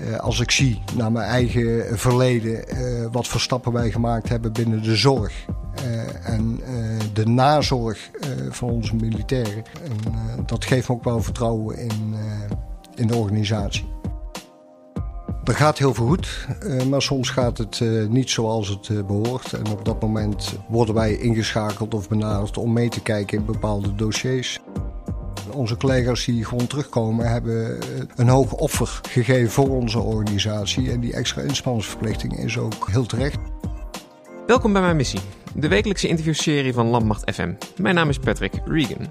Uh, als ik zie naar mijn eigen verleden uh, wat voor stappen wij gemaakt hebben binnen de zorg uh, en de nazorg van onze militairen. En, dat geeft me ook wel vertrouwen in, in de organisatie. Er gaat heel veel goed, maar soms gaat het niet zoals het behoort. En op dat moment worden wij ingeschakeld of benaderd om mee te kijken in bepaalde dossiers. Onze collega's die gewoon terugkomen hebben een hoog offer gegeven voor onze organisatie. En die extra inspanningsverplichting is ook heel terecht. Welkom bij mijn missie, de wekelijkse interviewserie van Landmacht FM. Mijn naam is Patrick Regan.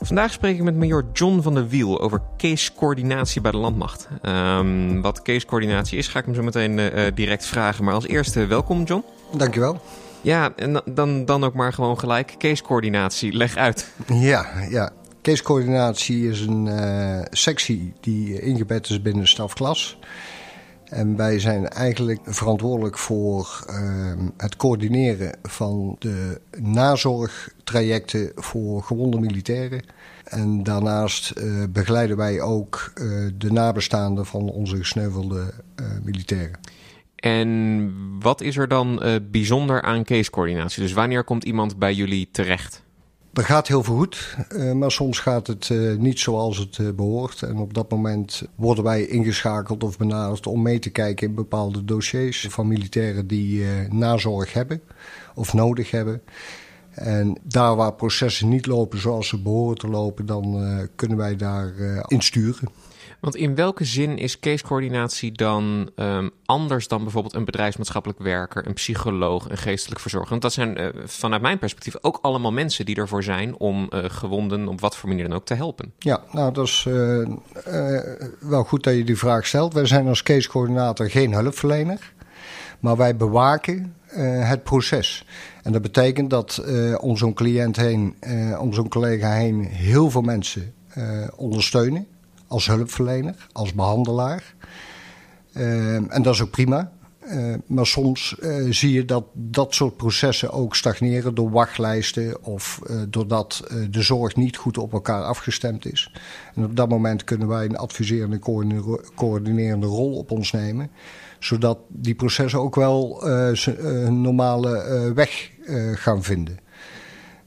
Vandaag spreek ik met major John van der Wiel over case-coördinatie bij de landmacht. Um, wat case-coördinatie is, ga ik hem zo meteen uh, direct vragen. Maar als eerste, welkom John. Dankjewel. Ja, en dan, dan ook maar gewoon gelijk. Case-coördinatie, leg uit. Ja, ja. Casecoördinatie is een uh, sectie die ingebed is binnen stafklas. En wij zijn eigenlijk verantwoordelijk voor uh, het coördineren van de nazorgtrajecten voor gewonde militairen. En daarnaast uh, begeleiden wij ook de nabestaanden van onze gesneuvelde militairen. En wat is er dan bijzonder aan casecoördinatie? Dus wanneer komt iemand bij jullie terecht? Er gaat heel veel goed, uh, maar soms gaat het uh, niet zoals het uh, behoort. En op dat moment worden wij ingeschakeld of benaderd om mee te kijken in bepaalde dossiers van militairen die nazorg hebben of nodig hebben. En daar waar processen niet lopen zoals ze behoren te lopen, dan kunnen wij daar insturen. Want in welke zin is casecoördinatie dan um, anders dan bijvoorbeeld een bedrijfsmaatschappelijk werker, een psycholoog, een geestelijk verzorger? Want dat zijn uh, vanuit mijn perspectief ook allemaal mensen die ervoor zijn om uh, gewonden op wat voor manier dan ook te helpen. Ja, nou dat is uh, wel goed dat je die vraag stelt. Wij zijn als casecoördinator geen hulpverlener, maar wij bewaken het proces. En dat betekent dat om zo'n cliënt heen, om zo'n collega heen, heel veel mensen ondersteunen als hulpverlener, als behandelaar. Uh, en dat is ook prima. Uh, maar soms uh, zie je dat dat soort processen ook stagneren door wachtlijsten of doordat de zorg niet goed op elkaar afgestemd is. En op dat moment kunnen wij een adviserende, coördinerende rol op ons nemen, zodat die processen ook wel een normale weg gaan vinden.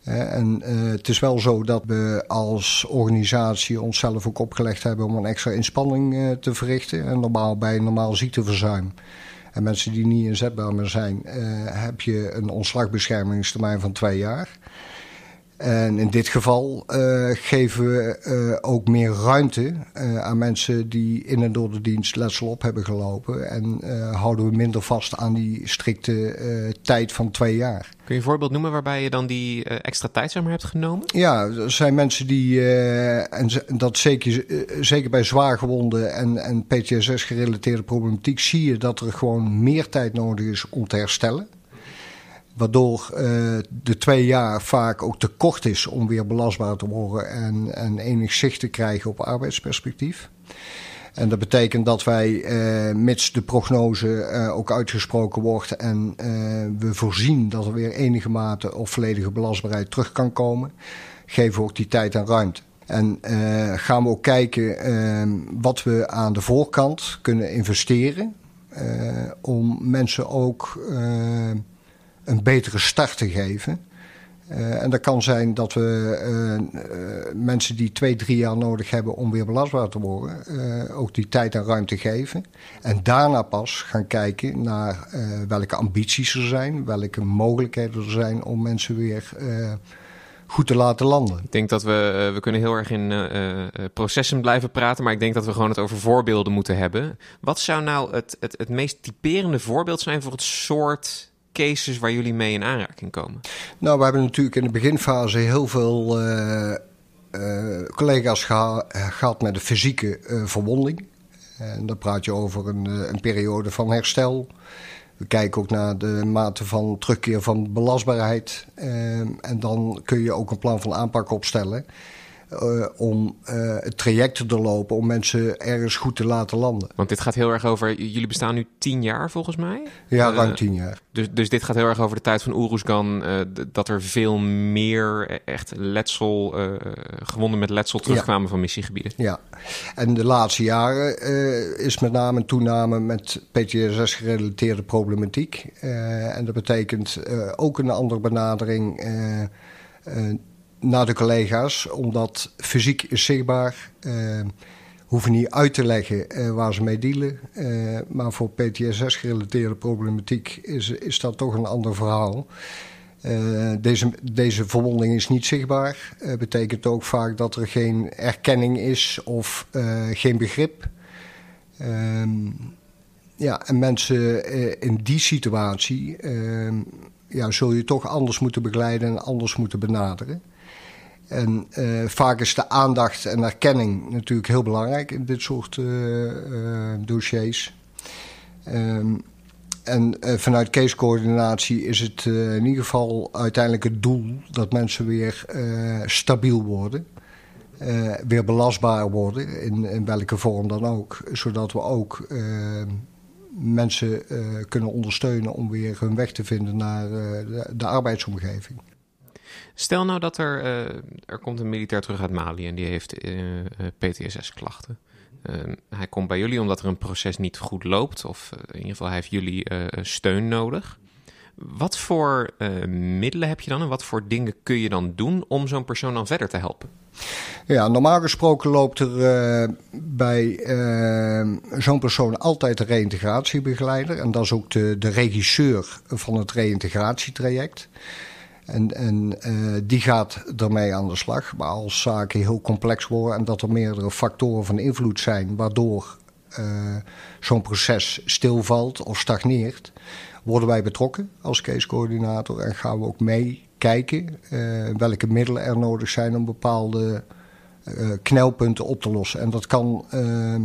En uh, het is wel zo dat we als organisatie onszelf ook opgelegd hebben om een extra inspanning uh, te verrichten. En normaal bij normaal ziekteverzuim en mensen die niet inzetbaar meer zijn, uh, heb je een ontslagbeschermingstermijn van twee jaar. En in dit geval uh, geven we uh, ook meer ruimte uh, aan mensen die in en door de dienst letsel op hebben gelopen. En houden we minder vast aan die strikte tijd van twee jaar. Kun je een voorbeeld noemen waarbij je dan die extra tijd zeg maar, hebt genomen? Ja, er zijn mensen die, en dat zeker, zeker bij zwaargewonden en, en PTSS-gerelateerde problematiek, zie je dat er gewoon meer tijd nodig is om te herstellen. Waardoor uh, de twee jaar vaak ook te kort is om weer belastbaar te worden en, en enig zicht te krijgen op arbeidsperspectief. En dat betekent dat wij, uh, mits de prognose uh, ook uitgesproken wordt en we voorzien dat er weer enige mate of volledige belastbaarheid terug kan komen, geven we ook die tijd en ruimte. En gaan we ook kijken wat we aan de voorkant kunnen investeren om mensen ook een betere start te geven. Uh, en dat kan zijn dat we uh, uh, mensen die twee, drie jaar nodig hebben om weer belastbaar te worden, ook die tijd en ruimte geven. En daarna pas gaan kijken naar welke ambities er zijn, welke mogelijkheden er zijn om mensen weer goed te laten landen. Ik denk dat we, we kunnen heel erg in processen blijven praten, maar ik denk dat we gewoon het over voorbeelden moeten hebben. Wat zou nou het, het, het meest typerende voorbeeld zijn voor het soort cases waar jullie mee in aanraking komen? Nou, we hebben natuurlijk in de beginfase heel veel uh, uh, collega's geha gehad met een fysieke uh, verwonding. En dan praat je over een, een, periode van herstel. We kijken ook naar de mate van terugkeer van belastbaarheid. en dan kun je ook een plan van aanpak opstellen. Uh, om uh, het traject te doorlopen om mensen ergens goed te laten landen. Want dit gaat heel erg over, jullie bestaan nu tien jaar volgens mij? Ja, ruim tien jaar. Dus, dus dit gaat heel erg over de tijd van Oeroesgan, dat er veel meer e-, echt letsel, gewonden met letsel terugkwamen van missiegebieden. Ja, en de laatste jaren is met name een toename met PTSS-gerelateerde problematiek. en dat betekent ook een andere benadering naar de collega's, omdat fysiek is zichtbaar. Uh, hoeven niet uit te leggen uh, waar ze mee dealen. Uh, maar voor PTSS-gerelateerde problematiek is, is dat toch een ander verhaal. deze, deze verwonding is niet zichtbaar. betekent ook vaak dat er geen erkenning is of geen begrip. Ehm, ja, en mensen in die situatie ehm, ja, zul je toch anders moeten begeleiden en anders moeten benaderen. En uh, vaak is de aandacht en erkenning natuurlijk heel belangrijk in dit soort uh, uh, dossiers. Um, en vanuit casecoördinatie is het in ieder geval uiteindelijk het doel dat mensen weer stabiel worden. weer belastbaar worden, in, in welke vorm dan ook. Zodat we ook mensen kunnen ondersteunen om weer hun weg te vinden naar de arbeidsomgeving. Stel nou dat er, uh, er komt een militair terug uit Mali en die heeft uh, eh, eh, PTSS-klachten. Ehm, hij komt bij jullie omdat er een proces niet goed loopt, of in ieder geval hij heeft jullie steun nodig. Wat voor middelen heb je dan en wat voor dingen kun je dan doen om zo'n persoon dan verder te helpen? Ja, normaal gesproken loopt er bij zo'n persoon altijd een reïntegratiebegeleider. En dat is ook de, de regisseur van het reïntegratietraject. En, en uh, die gaat ermee aan de slag. Maar als zaken heel complex worden en dat er meerdere factoren van invloed zijn, waardoor uh, zo'n proces stilvalt of stagneert, worden wij betrokken als casecoördinator en gaan we ook mee kijken uh, welke middelen er nodig zijn om bepaalde knelpunten op te lossen. En dat kan ehm,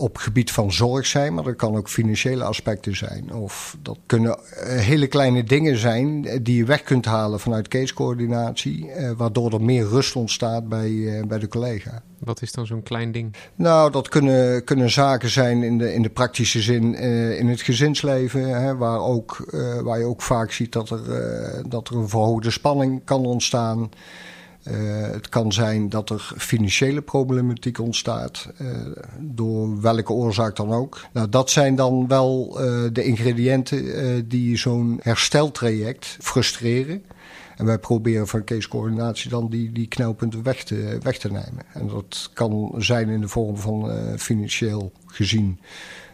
op gebied van zorg zijn, maar dat kan ook financiële aspecten zijn. Of dat kunnen eh, hele kleine dingen zijn eh, die je weg kunt halen vanuit casecoördinatie, eh, waardoor er meer rust ontstaat bij, bij de collega. Wat is dan zo'n klein ding? Nou, dat kunnen, kunnen zaken zijn in de, in de praktische zin in het gezinsleven, hè, waar, ook, waar je ook vaak ziet dat er, dat er een verhoogde spanning kan ontstaan. Uh, het kan zijn dat er financiële problematiek ontstaat, uh, door welke oorzaak dan ook. Nou, dat zijn dan wel uh, de ingrediënten die zo'n hersteltraject frustreren. En wij proberen van casecoördinatie dan die, die knelpunten weg te, weg te nemen. En dat kan zijn in de vorm van financieel gezien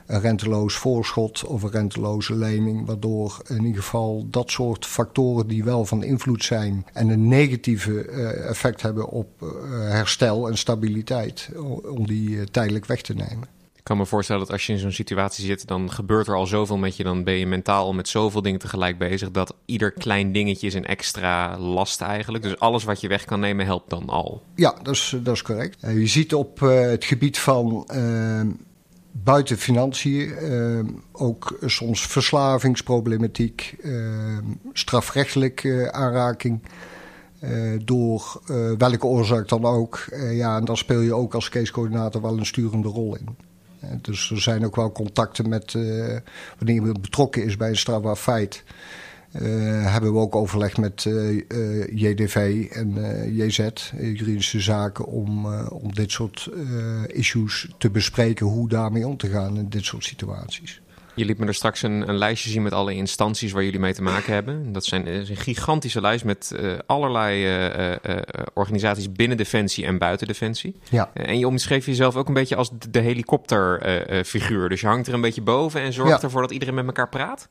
een renteloos voorschot of een renteloze lening. Waardoor in ieder geval dat soort factoren die wel van invloed zijn en een negatieve eh, effect hebben op eh, herstel en stabiliteit, om die eh, tijdelijk weg te nemen. Ik kan me voorstellen dat als je in zo'n situatie zit, dan gebeurt er al zoveel met je. Dan ben je mentaal met zoveel dingen tegelijk bezig. Dat ieder klein dingetje is een extra last eigenlijk. Dus alles wat je weg kan nemen helpt dan al. Ja, dat is, dat is correct. je ziet op het gebied van buiten financiën uh, ook soms verslavingsproblematiek, uh, strafrechtelijke aanraking. Uh, door welke oorzaak dan ook. ja, en dan speel je ook als casecoördinator wel een sturende rol in. dus er zijn ook wel contacten met wanneer iemand betrokken is bij een strafbaar feit. Uh, hebben we ook overleg met uh, uh, JDV en JZ, juridische zaken, om, om dit soort issues te bespreken, hoe daarmee om te gaan in dit soort situaties. Je liet me er straks een, een, lijstje zien met alle instanties waar jullie mee te maken hebben. Dat zijn, is een gigantische lijst met allerlei organisaties binnen Defensie en buiten Defensie. Ja. en je omschreef jezelf ook een beetje als de, de helikopterfiguur. dus je hangt er een beetje boven en zorgt ervoor dat iedereen met elkaar praat.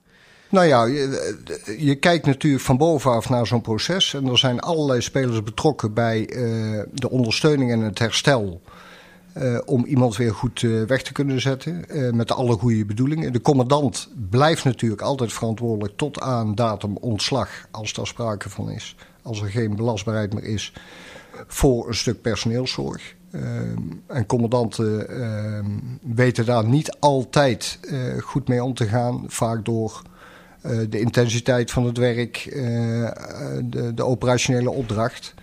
Nou ja, je, je, kijkt natuurlijk van bovenaf naar zo'n proces. En er zijn allerlei spelers betrokken bij uh, de ondersteuning en het herstel. Uh, om iemand weer goed uh, weg te kunnen zetten. met alle goede bedoelingen. De commandant blijft natuurlijk altijd verantwoordelijk tot aan datum ontslag. Als daar sprake van is. Als er geen belastbaarheid meer is. Voor een stuk personeelszorg. en commandanten weten daar niet altijd goed mee om te gaan. Vaak door eh, de intensiteit van het werk, eh, de, de, operationele opdracht.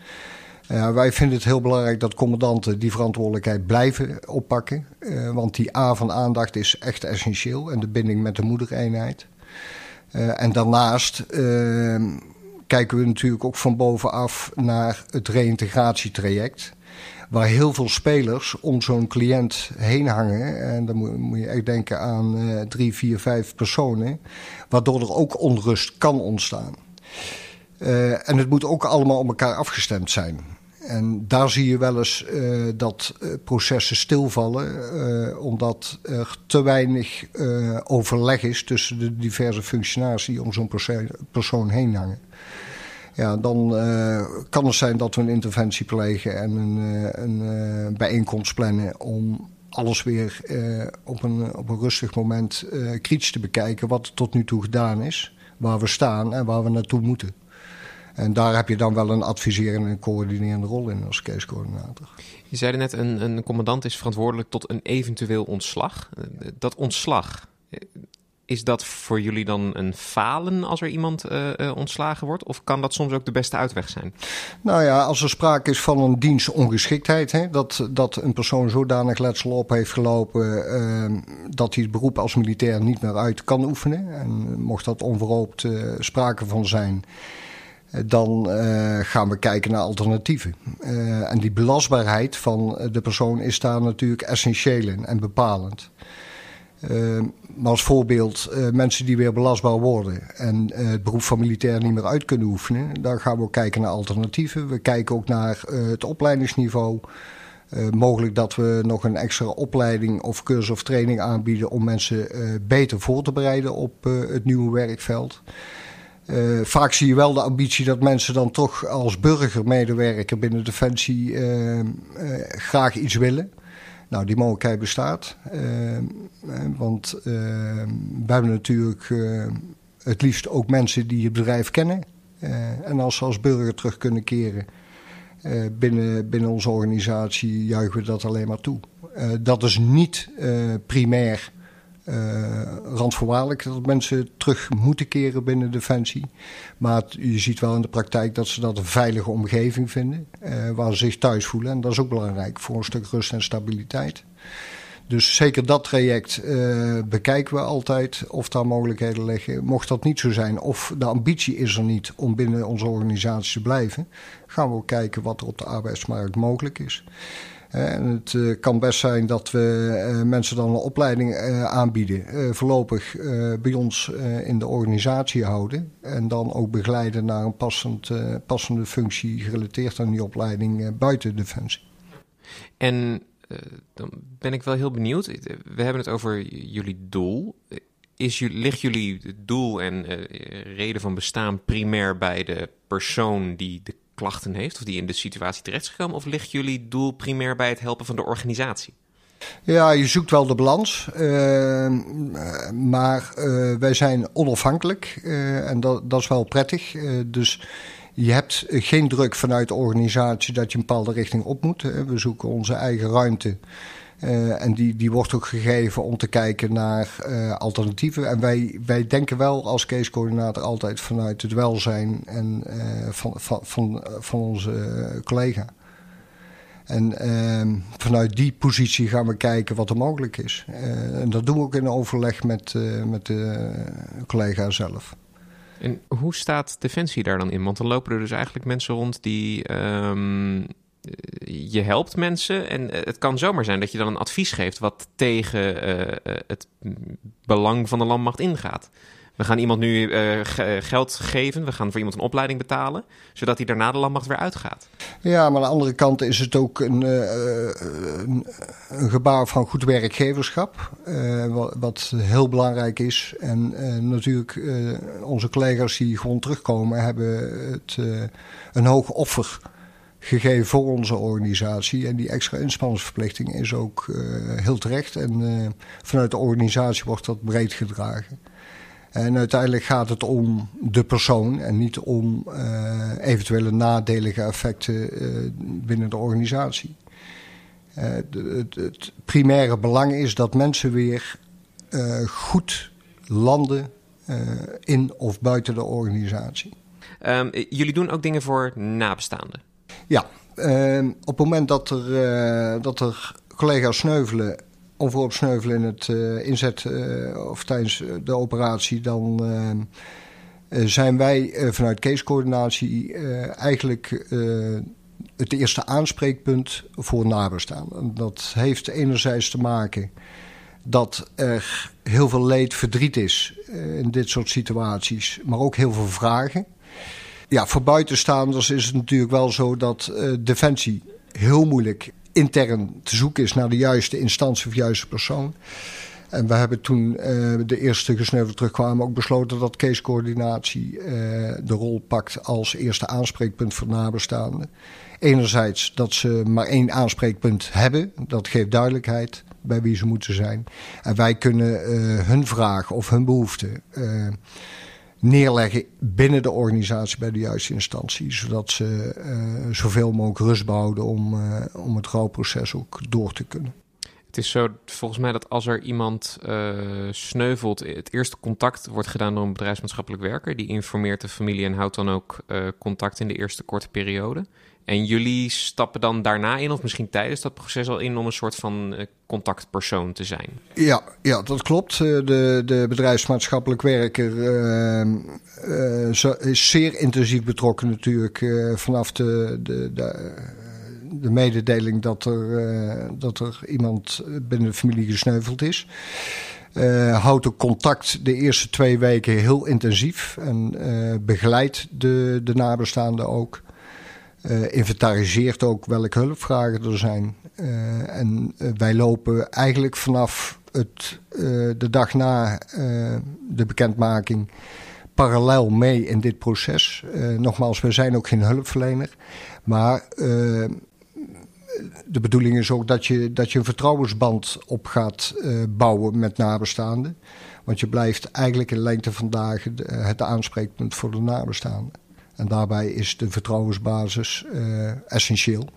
wij vinden het heel belangrijk dat commandanten die verantwoordelijkheid blijven oppakken. want die A van aandacht is echt essentieel en de binding met de moedereenheid. en daarnaast kijken we natuurlijk ook van bovenaf naar het reïntegratietraject waar heel veel spelers om zo'n cliënt heen hangen. En dan moet, moet je echt denken aan uh, drie, vier, vijf personen. Waardoor er ook onrust kan ontstaan. Uh, en het moet ook allemaal op elkaar afgestemd zijn. En daar zie je wel eens uh, dat processen stilvallen, omdat er te weinig overleg is tussen de diverse functionaries die om zo'n persoon heen hangen ja, dan uh, kan het zijn dat we een interventie plegen en een, uh, een uh, bijeenkomst plannen om alles weer op, een, op een rustig moment kritisch te bekijken wat er tot nu toe gedaan is, waar we staan en waar we naartoe moeten. En daar heb je dan wel een adviserende en coördinerende rol in als casecoördinator. Je zei net, een, een commandant is verantwoordelijk tot een eventueel ontslag. Dat ontslag, is dat voor jullie dan een falen als er iemand uh, uh, ontslagen wordt? Of kan dat soms ook de beste uitweg zijn? Nou ja, als er sprake is van een dienstongeschiktheid, hè, dat, dat een persoon zodanig letsel op heeft gelopen uh, dat hij het beroep als militair niet meer uit kan oefenen. En mocht dat onverhoopt sprake van zijn, dan gaan we kijken naar alternatieven. en die belastbaarheid van de persoon is daar natuurlijk essentieel in en bepalend. Uh, maar als voorbeeld, uh, mensen die weer belastbaar worden en uh, het beroep van militair niet meer uit kunnen oefenen, dan gaan we ook kijken naar alternatieven. We kijken ook naar het opleidingsniveau. mogelijk dat we nog een extra opleiding of cursus of training aanbieden om mensen beter voor te bereiden op het nieuwe werkveld. vaak zie je wel de ambitie dat mensen dan toch als burgermedewerker binnen Defensie graag iets willen. Nou, die mogelijkheid bestaat. Uh, want uh, we hebben natuurlijk het liefst ook mensen die het bedrijf kennen. en als ze als burger terug kunnen keren binnen, binnen onze organisatie, juichen we dat alleen maar toe. dat is niet primair randvoorwaardelijk dat mensen terug moeten keren binnen Defensie. Maar je ziet wel in de praktijk dat ze dat een veilige omgeving vinden. Uh, waar ze zich thuis voelen. En dat is ook belangrijk voor een stuk rust en stabiliteit. Dus zeker dat traject uh, bekijken we altijd of daar mogelijkheden liggen. Mocht dat niet zo zijn of de ambitie is er niet om binnen onze organisatie te blijven, gaan we ook kijken wat er op de arbeidsmarkt mogelijk is. En het uh, kan best zijn dat we uh, mensen dan een opleiding uh, aanbieden. voorlopig bij ons in de organisatie houden. En dan ook begeleiden naar een passend, passende functie gerelateerd aan die opleiding buiten Defensie. En dan ben ik wel heel benieuwd. We hebben het over jullie doel. Is, ligt jullie doel en reden van bestaan primair bij de persoon die de klachten heeft of die in de situatie terecht is gekomen? Of ligt jullie doel primair bij het helpen van de organisatie? Ja, je zoekt wel de balans. Uh, maar uh, wij zijn onafhankelijk uh, en dat, dat, is wel prettig. dus je hebt geen druk vanuit de organisatie dat je een bepaalde richting op moet. We zoeken onze eigen ruimte. Uh, en die, die wordt ook gegeven om te kijken naar uh, alternatieven. En wij, wij denken wel als casecoördinator altijd vanuit het welzijn en, uh, van, van, van, van onze collega. En ehm, vanuit die positie gaan we kijken wat er mogelijk is. en dat doen we ook in overleg met, met de collega zelf. En hoe staat Defensie daar dan in? Want dan lopen er dus eigenlijk mensen rond die um, je helpt mensen en eh, het kan zomaar zijn dat je dan een advies geeft wat tegen uh, het belang van de landmacht ingaat. We gaan iemand nu uh, geld geven, we gaan voor iemand een opleiding betalen, zodat hij daarna de landmacht weer uitgaat. Ja, maar aan de andere kant is het ook een, een, een gebaar van goed werkgeverschap, wat, wat, heel belangrijk is. En natuurlijk, onze collega's die gewoon terugkomen, hebben het, een hoog offer gegeven voor onze organisatie. En die extra inspanningsverplichting is ook uh, heel terecht. En uh, vanuit de organisatie wordt dat breed gedragen. En uiteindelijk gaat het om de persoon en niet om uh, eventuele nadelige effecten binnen de organisatie. Het, het, primaire belang is dat mensen weer goed landen in of buiten de organisatie. Um, jullie doen ook dingen voor nabestaanden. Ja, Ehm, op het moment dat er, eh, dat er collega's sneuvelen, onverhoopt sneuvelen in het uh, inzet of tijdens de operatie, dan ehm, zijn wij vanuit casecoördinatie eigenlijk het eerste aanspreekpunt voor nabestaanden. Dat heeft enerzijds te maken dat er heel veel leed, verdriet is in dit soort situaties, maar ook heel veel vragen ja, voor buitenstaanders is het natuurlijk wel zo dat uh, Defensie heel moeilijk intern te zoeken is naar de juiste instantie of juiste persoon. En we hebben toen uh, de eerste gesneuveld terugkwamen ook besloten dat casecoördinatie uh, de rol pakt als eerste aanspreekpunt voor nabestaanden. Enerzijds dat ze maar één aanspreekpunt hebben, dat geeft duidelijkheid bij wie ze moeten zijn. En wij kunnen hun vraag of hun behoefte neerleggen binnen de organisatie bij de juiste instantie. Zodat ze uh, zoveel mogelijk rust behouden om, uh, om het rouwproces ook door te kunnen. Het is zo, volgens mij, dat als er iemand uh, sneuvelt, het eerste contact wordt gedaan door een bedrijfsmaatschappelijk werker. Die informeert de familie en houdt dan ook contact in de eerste korte periode. En jullie stappen dan daarna in, of misschien tijdens dat proces al in, om een soort van uh, contactpersoon te zijn? Ja, ja dat klopt. Eh, de, de bedrijfsmaatschappelijk werker uh, is zeer intensief betrokken natuurlijk vanaf de, de, de, de, mededeling dat er, dat er iemand binnen de familie gesneuveld is. houdt ook contact de eerste twee weken heel intensief en begeleidt de, de nabestaanden ook. Uh, inventariseert ook welke hulpvragen er zijn. Uh, en uh, wij lopen eigenlijk vanaf het, de dag na de bekendmaking parallel mee in dit proces. nogmaals, we zijn ook geen hulpverlener. Maar de bedoeling is ook dat je, dat je een vertrouwensband op gaat bouwen met nabestaanden. Want je blijft eigenlijk in lengte van dagen het aanspreekpunt voor de nabestaanden. En daarbij is de vertrouwensbasis uh, essentieel.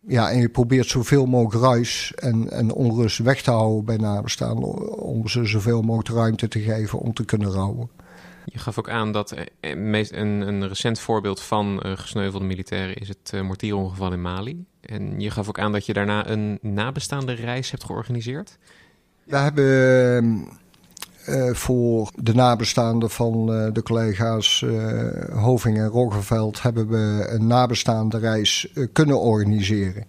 Ja, en je probeert zoveel mogelijk ruis en, en onrust weg te houden bij nabestaanden. Om ze zoveel mogelijk ruimte te geven om te kunnen rouwen. Je gaf ook aan dat eh, een, een recent voorbeeld van gesneuvelde militairen is het mortierongeval in Mali. En je gaf ook aan dat je daarna een nabestaande reis hebt georganiseerd. We hebben uh, voor de nabestaanden van uh, de collega's uh, Hoving en Roggenveld hebben we een nabestaande reis kunnen organiseren.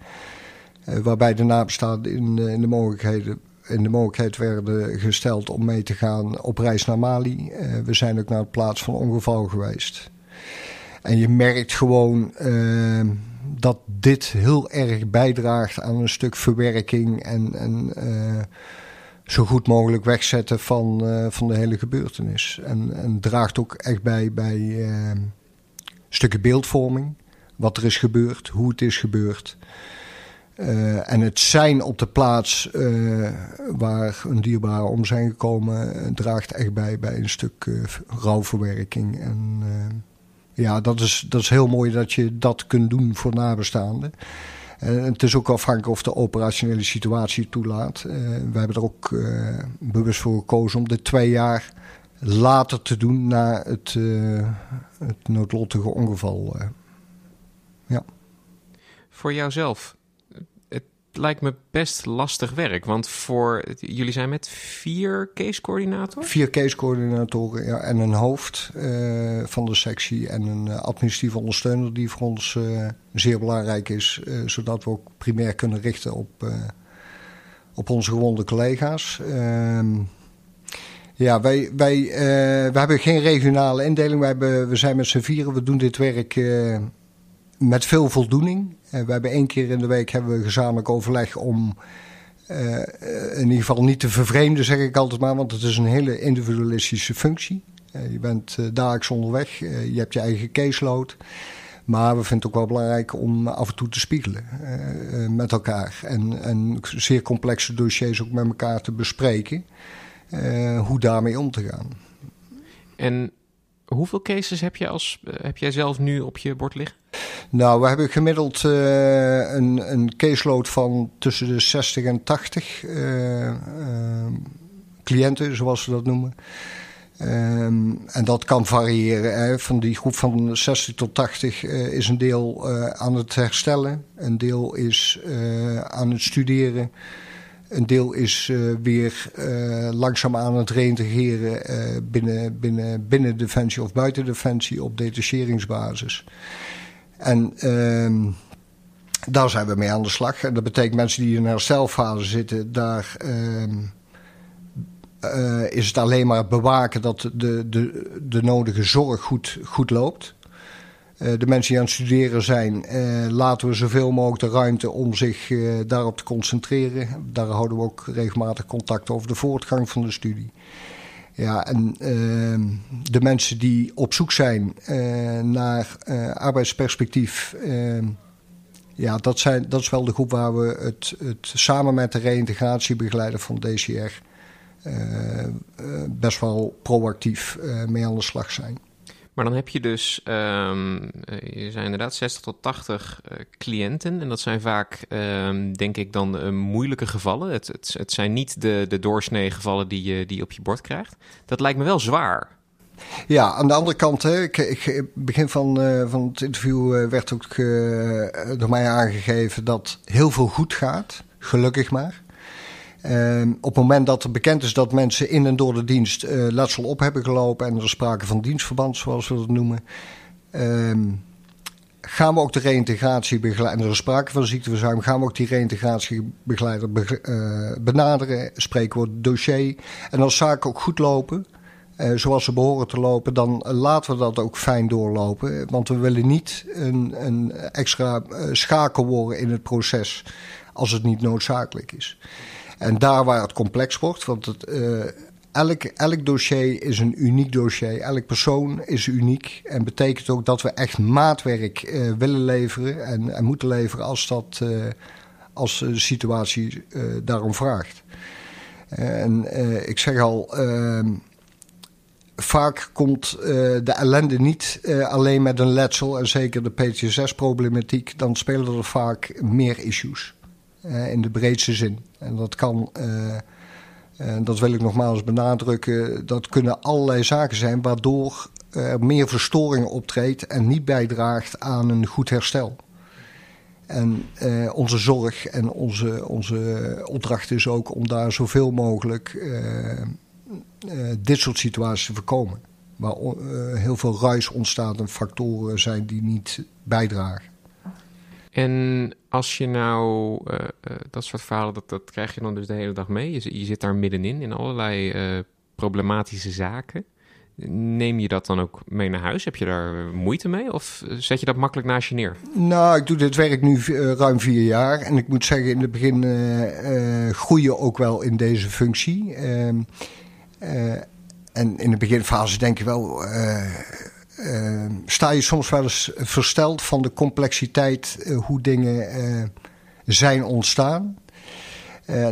waarbij de nabestaanden in, de mogelijkheden, in de mogelijkheid werden gesteld om mee te gaan op reis naar Mali. we zijn ook naar de plaats van ongeval geweest. En je merkt gewoon dat dit heel erg bijdraagt aan een stuk verwerking en. en zo goed mogelijk wegzetten van, uh, van de hele gebeurtenis. En, en draagt ook echt bij bij uh, stukken beeldvorming. Wat er is gebeurd, hoe het is gebeurd. Uh, en het zijn op de plaats waar een dierbare om zijn gekomen, draagt echt bij bij een stuk rouwverwerking. En ja, dat is, dat is heel mooi dat je dat kunt doen voor nabestaanden. Uh, het is ook afhankelijk of de operationele situatie toelaat. Uh, we hebben er ook uh, bewust voor gekozen om dit twee jaar later te doen na het, het noodlottige ongeval. ja. Voor jouzelf, lijkt me best lastig werk. Want voor, jullie zijn met vier case-coördinatoren? Vier case-coördinatoren ja, en een hoofd uh, van de sectie. En een uh, administratieve ondersteuner die voor ons uh, zeer belangrijk is. zodat we ook primair kunnen richten op, op onze gewonde collega's. Ehm, ja, wij, wij, we hebben geen regionale indeling. Wij hebben, we zijn met z'n vieren. We doen dit werk met veel voldoening. Uh, we hebben één keer in de week hebben we gezamenlijk overleg om uh, in ieder geval niet te vervreemden, zeg ik altijd maar, want het is een hele individualistische functie. Je bent dagelijks onderweg, je hebt je eigen caseload. Maar we vinden het ook wel belangrijk om af en toe te spiegelen met elkaar. En, en zeer complexe dossiers ook met elkaar te bespreken. hoe daarmee om te gaan. En hoeveel cases heb, je als, heb jij zelf nu op je bord liggen? Nou, we hebben gemiddeld uh, een, een caseload van tussen de 60 en 80 uh, uh, cliënten, zoals we dat noemen. Ehm, en dat kan variëren. Hè. Van die groep van 60 tot 80 is een deel aan het herstellen, een deel is aan het studeren. Een deel is weer langzaam aan het reintegreren binnen, binnen, binnen Defensie of buiten Defensie op detacheringsbasis. En ehm, daar zijn we mee aan de slag. En dat betekent mensen die in een herstelfase zitten, daar ehm, eh, is het alleen maar bewaken dat de, de, de nodige zorg goed, goed loopt. Uh, de mensen die aan het studeren zijn, uh, laten we zoveel mogelijk de ruimte om zich daarop te concentreren. Daar houden we ook regelmatig contact over de voortgang van de studie. Ja, en ehm, de mensen die op zoek zijn naar arbeidsperspectief ehm, ja, dat, zijn, dat is wel de groep waar we het, het samen met de reïntegratiebegeleider van DCR best wel proactief mee aan de slag zijn. Maar dan heb je dus, um, je zijn inderdaad 60 tot 80 cliënten. En dat zijn vaak, um, denk ik, dan moeilijke gevallen. Het, het, het, zijn niet de, de doorsnee gevallen die je, die op je bord krijgt. Dat lijkt me wel zwaar. Ja, aan de andere kant, hè, ik, ik, begin van, van het interview werd ook door mij aangegeven dat heel veel goed gaat, gelukkig maar. Ehm, op het moment dat er bekend is dat mensen in en door de dienst letsel op hebben gelopen en er sprake van dienstverband, zoals we dat noemen, ehm, gaan we ook de reïntegratiebegeleider, en er is sprake van ziekteverzuim, gaan we ook die reïntegratiebegeleider benaderen, spreken we het dossier. En als zaken ook goed lopen, uh, zoals ze behoren te lopen, dan laten we dat ook fijn doorlopen. Want we willen niet een, een extra schakel worden in het proces als het niet noodzakelijk is. En daar waar het complex wordt, want het, uh, elk, elk dossier is een uniek dossier. Elk persoon is uniek. En betekent ook dat we echt maatwerk willen leveren en, en, moeten leveren als, dat, als de situatie daarom vraagt. En ik zeg al ehm, vaak komt de ellende niet alleen met een letsel en zeker de PTSS-problematiek. Dan spelen er vaak meer issues in de breedste zin. En dat kan, en dat wil ik nogmaals benadrukken, dat kunnen allerlei zaken zijn waardoor er meer verstoring optreedt en niet bijdraagt aan een goed herstel. En onze zorg en onze, onze opdracht is ook om daar zoveel mogelijk uh, dit soort situaties te voorkomen. Waar heel veel ruis ontstaat en factoren zijn die niet bijdragen. En als je nou uh, dat soort verhalen, dat, dat krijg je dan dus de hele dag mee. Je, zit daar middenin in allerlei problematische zaken. Neem je dat dan ook mee naar huis? Heb je daar moeite mee? Of zet je dat makkelijk naast je neer? Nou, ik doe dit werk nu ruim vier jaar. En ik moet zeggen, in het begin groei je ook wel in deze functie. Ehm, en in de beginfase denk je wel. Uh, sta je soms wel eens versteld van de complexiteit, hoe dingen zijn ontstaan.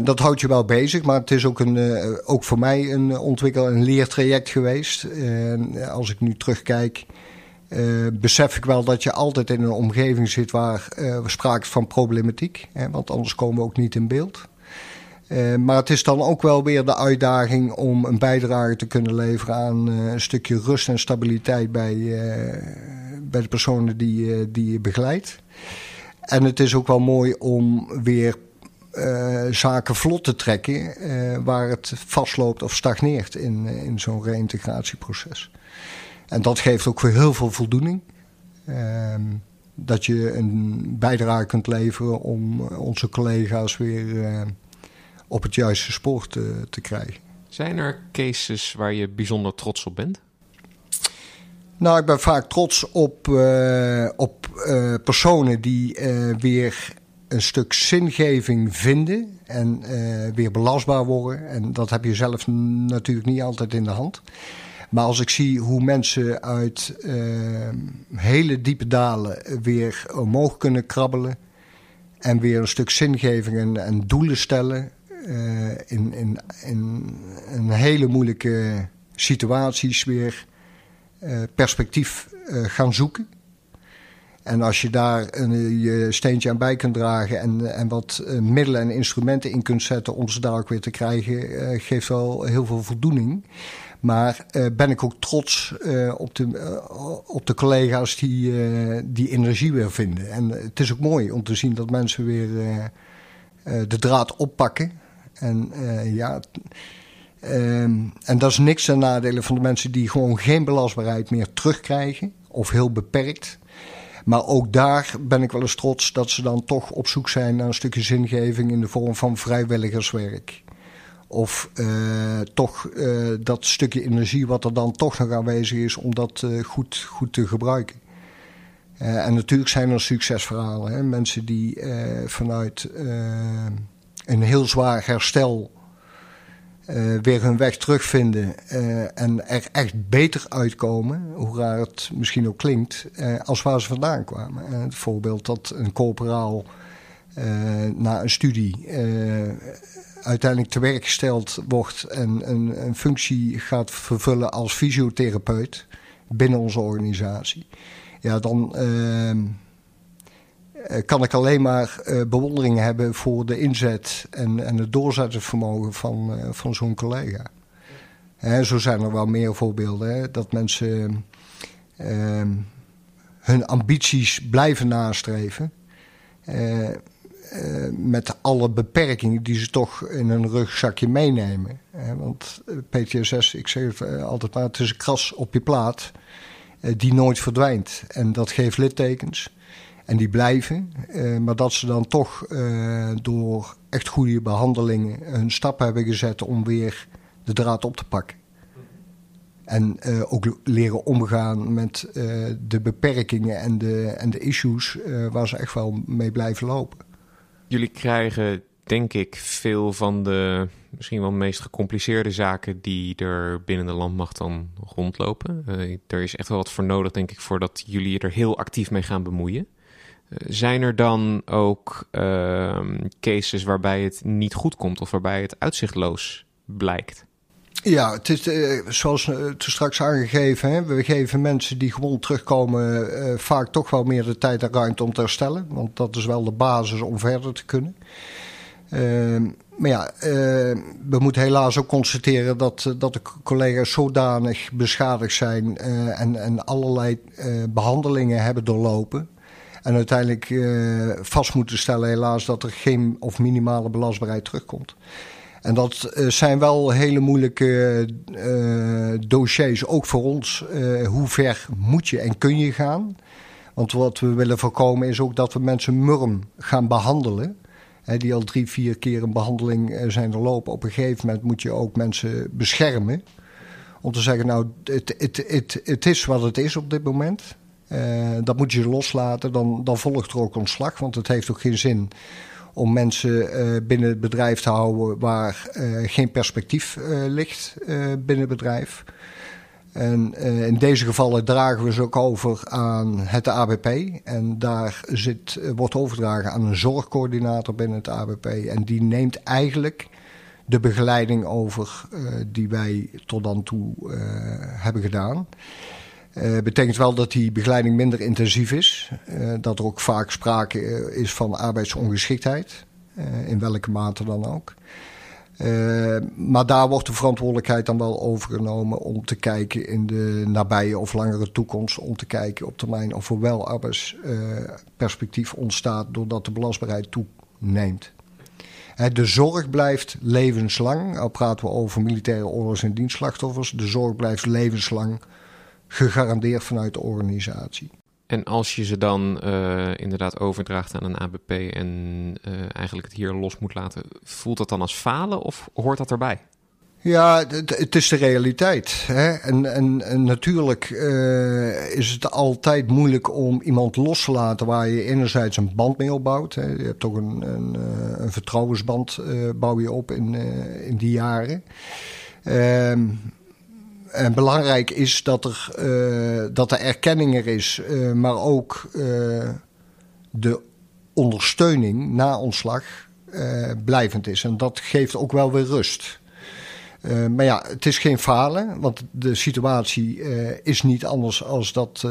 dat houdt je wel bezig, maar het is ook, een, ook voor mij een ontwikkel- en leertraject geweest. als ik nu terugkijk, besef ik wel dat je altijd in een omgeving zit waar sprake van problematiek. Hè, want anders komen we ook niet in beeld. Uh, maar het is dan ook wel weer de uitdaging om een bijdrage te kunnen leveren aan uh, een stukje rust en stabiliteit bij, uh, bij de personen die, die je begeleidt. En het is ook wel mooi om weer zaken vlot te trekken waar het vastloopt of stagneert in, in zo'n reïntegratieproces. En dat geeft ook weer heel veel voldoening. Ehm, dat je een bijdrage kunt leveren om onze collega's weer op het juiste spoor te, te krijgen. Zijn er cases waar je bijzonder trots op bent? Nou, ik ben vaak trots op, uh, op uh, personen die uh, weer een stuk zingeving vinden en weer belastbaar worden. En dat heb je zelf natuurlijk niet altijd in de hand. Maar als ik zie hoe mensen uit hele diepe dalen weer omhoog kunnen krabbelen en weer een stuk zingeving en, en doelen stellen, uh, in, in, in een hele moeilijke situaties weer uh, perspectief uh, gaan zoeken. En als je daar een, je steentje aan bij kunt dragen en, en wat middelen en instrumenten in kunt zetten om ze daar ook weer te krijgen, geeft wel heel veel voldoening. Maar ben ik ook trots op, de, op de collega's die die energie weer vinden. En het is ook mooi om te zien dat mensen weer de draad oppakken. En ja, ehm, en dat is niks ten nadele van de mensen die gewoon geen belastbaarheid meer terugkrijgen. Of heel beperkt. Maar ook daar ben ik wel eens trots dat ze dan toch op zoek zijn naar een stukje zingeving in de vorm van vrijwilligerswerk. Of uh, toch uh, dat stukje energie wat er dan toch nog aanwezig is om dat goed, goed te gebruiken. en natuurlijk zijn er succesverhalen. Hè? Mensen die vanuit een heel zwaar herstel uh, weer hun weg terugvinden uh, en er echt beter uitkomen, hoe raar het misschien ook klinkt, uh, als waar ze vandaan kwamen. het voorbeeld dat een corporaal na een studie uiteindelijk te werk gesteld wordt en een, een functie gaat vervullen als fysiotherapeut binnen onze organisatie. Ja, dan ehm, eh, kan ik alleen maar uh, bewondering hebben voor de inzet en, en het doorzettingsvermogen van, uh, van zo'n collega. En zo zijn er wel meer voorbeelden. Hè, dat mensen uh, hun ambities blijven nastreven. met alle beperkingen die ze toch in hun rugzakje meenemen. want PTSS, ik zeg het altijd maar, het is een kras op je plaat die nooit verdwijnt. En dat geeft littekens. En die blijven. Uh, maar dat ze dan toch uh, door echt goede behandelingen hun stap hebben gezet om weer de draad op te pakken. En uh, ook leren omgaan met de beperkingen en de, en de issues waar ze echt wel mee blijven lopen. Jullie krijgen, denk ik, veel van de misschien wel meest gecompliceerde zaken die er binnen de landmacht dan rondlopen. er is echt wel wat voor nodig, denk ik, voordat jullie er heel actief mee gaan bemoeien. Zijn er dan ook uh, cases waarbij het niet goed komt of waarbij het uitzichtloos blijkt? Ja, het is uh, zoals uh, toen straks aangegeven. Hè, we geven mensen die gewoon terugkomen uh, vaak toch wel meer de tijd en ruimte om te herstellen. Want dat is wel de basis om verder te kunnen. Ehm, maar ja, we moeten helaas ook constateren dat, dat de collega's zodanig beschadigd zijn en, en allerlei behandelingen hebben doorlopen. En uiteindelijk uh, vast moeten stellen, helaas, dat er geen of minimale belastbaarheid terugkomt. En dat uh, zijn wel hele moeilijke uh, dossiers, ook voor ons. hoe ver moet je en kun je gaan? Want wat we willen voorkomen is ook dat we mensen murm gaan behandelen. Hè, die al drie, vier keer een behandeling zijn doorlopen. Op een gegeven moment moet je ook mensen beschermen. Om te zeggen, nou, het, het, het, het is wat het is op dit moment. Uh, dat moet je loslaten, dan, dan volgt er ook ontslag. Want het heeft ook geen zin om mensen uh, binnen het bedrijf te houden waar uh, geen perspectief ligt binnen het bedrijf. En in deze gevallen dragen we ze ook over aan het ABP. En daar zit, wordt overgedragen aan een zorgcoördinator binnen het ABP. En die neemt eigenlijk de begeleiding over die wij tot dan toe hebben gedaan. Uh, betekent wel dat die begeleiding minder intensief is. Uh, dat er ook vaak sprake eh, is van arbeidsongeschiktheid. In welke mate dan ook. maar daar wordt de verantwoordelijkheid dan wel overgenomen om te kijken in de nabije of langere toekomst. Om te kijken op termijn of er wel arbeidsperspectief ontstaat doordat de belastbaarheid toeneemt. De zorg blijft levenslang. Al praten we over militaire oorlogs- en dienstslachtoffers. De zorg blijft levenslang gegarandeerd vanuit de organisatie. En als je ze dan uh, inderdaad overdraagt aan een ABP en uh, eigenlijk het hier los moet laten, voelt dat dan als falen of hoort dat erbij? Ja, het, is de realiteit. Hè? En, en, en natuurlijk uh, is het altijd moeilijk om iemand los te laten waar je enerzijds een band mee opbouwt. Hè? Je hebt toch een, een, een vertrouwensband bouw je op in, in die jaren. Ehm, en belangrijk is dat er, uh, dat de erkenning er is, uh, maar ook uh, de ondersteuning na ontslag blijvend is. En dat geeft ook wel weer rust. maar ja, het is geen falen, want de situatie is niet anders als dat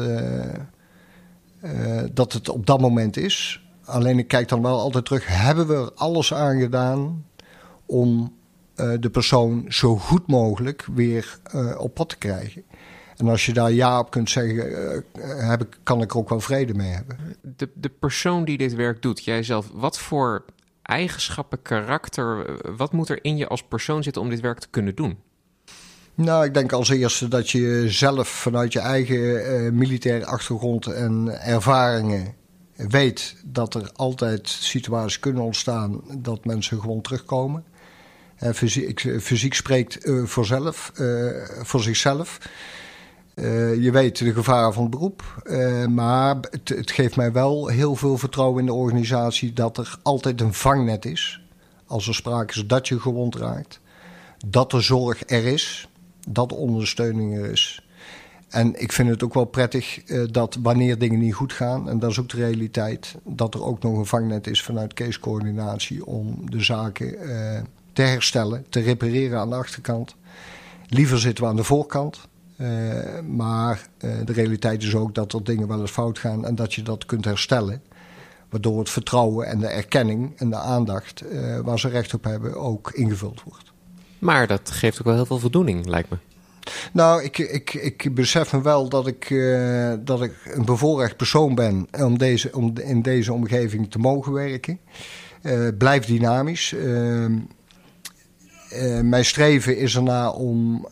dat het op dat moment is. Alleen ik kijk dan wel altijd terug, hebben we er alles aan gedaan om de persoon zo goed mogelijk weer op pad te krijgen? En als je daar ja op kunt zeggen, heb ik, kan ik er ook wel vrede mee hebben. De, de persoon die dit werk doet, jijzelf, wat voor eigenschappen, karakter, wat moet er in je als persoon zitten om dit werk te kunnen doen? Nou, ik denk als eerste dat je zelf vanuit je eigen uh, militaire achtergrond en ervaringen weet dat er altijd situaties kunnen ontstaan dat mensen gewoon terugkomen. Uh, fysiek, fysiek, spreekt uh, voor, zelf, voor zichzelf. je weet de gevaren van het beroep, maar het, het, geeft mij wel heel veel vertrouwen in de organisatie dat er altijd een vangnet is. Als er sprake is dat je gewond raakt, dat er zorg er is dat ondersteuning er is. En ik vind het ook wel prettig dat wanneer dingen niet goed gaan, en dat is ook de realiteit, dat er ook nog een vangnet is vanuit casecoördinatie om de zaken te herstellen, te repareren aan de achterkant. Liever zitten we aan de voorkant. Uh, maar de realiteit is ook dat er dingen wel eens fout gaan en dat je dat kunt herstellen. Waardoor het vertrouwen en de erkenning en de aandacht waar ze recht op hebben ook ingevuld wordt. Maar dat geeft ook wel heel veel voldoening, lijkt me. Nou, ik, ik, ik besef me wel dat ik, dat ik een bevoorrecht persoon ben om, deze, om in deze omgeving te mogen werken. Blijf dynamisch. Uh, mijn streven is erna om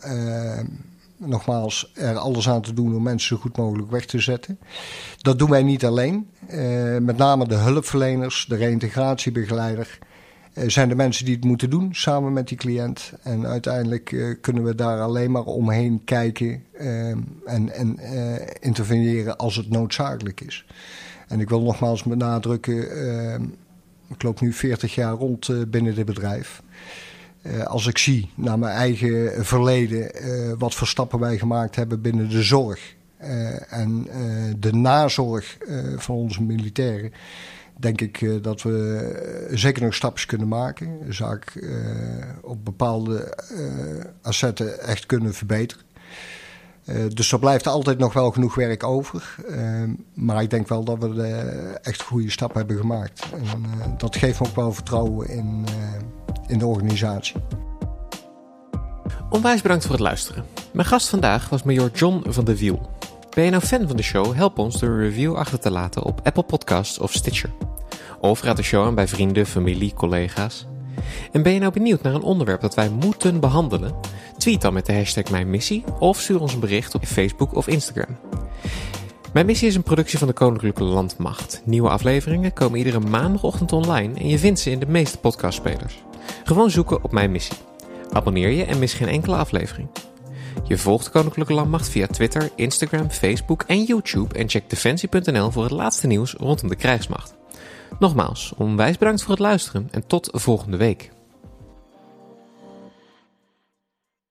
nogmaals er alles aan te doen om mensen zo goed mogelijk weg te zetten. Dat doen wij niet alleen. met name de hulpverleners, de reïntegratiebegeleider uh, zijn de mensen die het moeten doen samen met die cliënt. En uiteindelijk uh, kunnen we daar alleen maar omheen kijken uh, en, en interveneren als het noodzakelijk is. En ik wil nogmaals benadrukken, ik loop nu 40 jaar rond binnen dit bedrijf. Als ik zie naar mijn eigen verleden wat voor stappen wij gemaakt hebben binnen de zorg en de nazorg van onze militairen denk ik dat we eh, zeker nog stapjes kunnen maken. De zaak op bepaalde assetten echt kunnen verbeteren. dus er blijft altijd nog wel genoeg werk over. maar ik denk wel dat we echt goede stappen hebben gemaakt. En dat geeft me ook wel vertrouwen in, in de organisatie. Onwijs bedankt voor het luisteren. Mijn gast vandaag was major John van de Wiel. Ben je nou fan van de show? Help ons door een review achter te laten op Apple Podcasts of Stitcher. Of raad de show aan bij vrienden, familie, collega's. En ben je nou benieuwd naar een onderwerp dat wij moeten behandelen? Tweet dan met de hashtag Mijn Missie of stuur ons een bericht op Facebook of Instagram. Mijn Missie is een productie van de Koninklijke Landmacht. Nieuwe afleveringen komen iedere maandagochtend online en je vindt ze in de meeste podcastspelers. Gewoon zoeken op Mijn Missie. Abonneer je en mis geen enkele aflevering. Je volgt Koninklijke Landmacht via Twitter, Instagram, Facebook en YouTube en check defensie.nl voor het laatste nieuws rondom de krijgsmacht. Nogmaals, onwijs bedankt voor het luisteren en tot volgende week.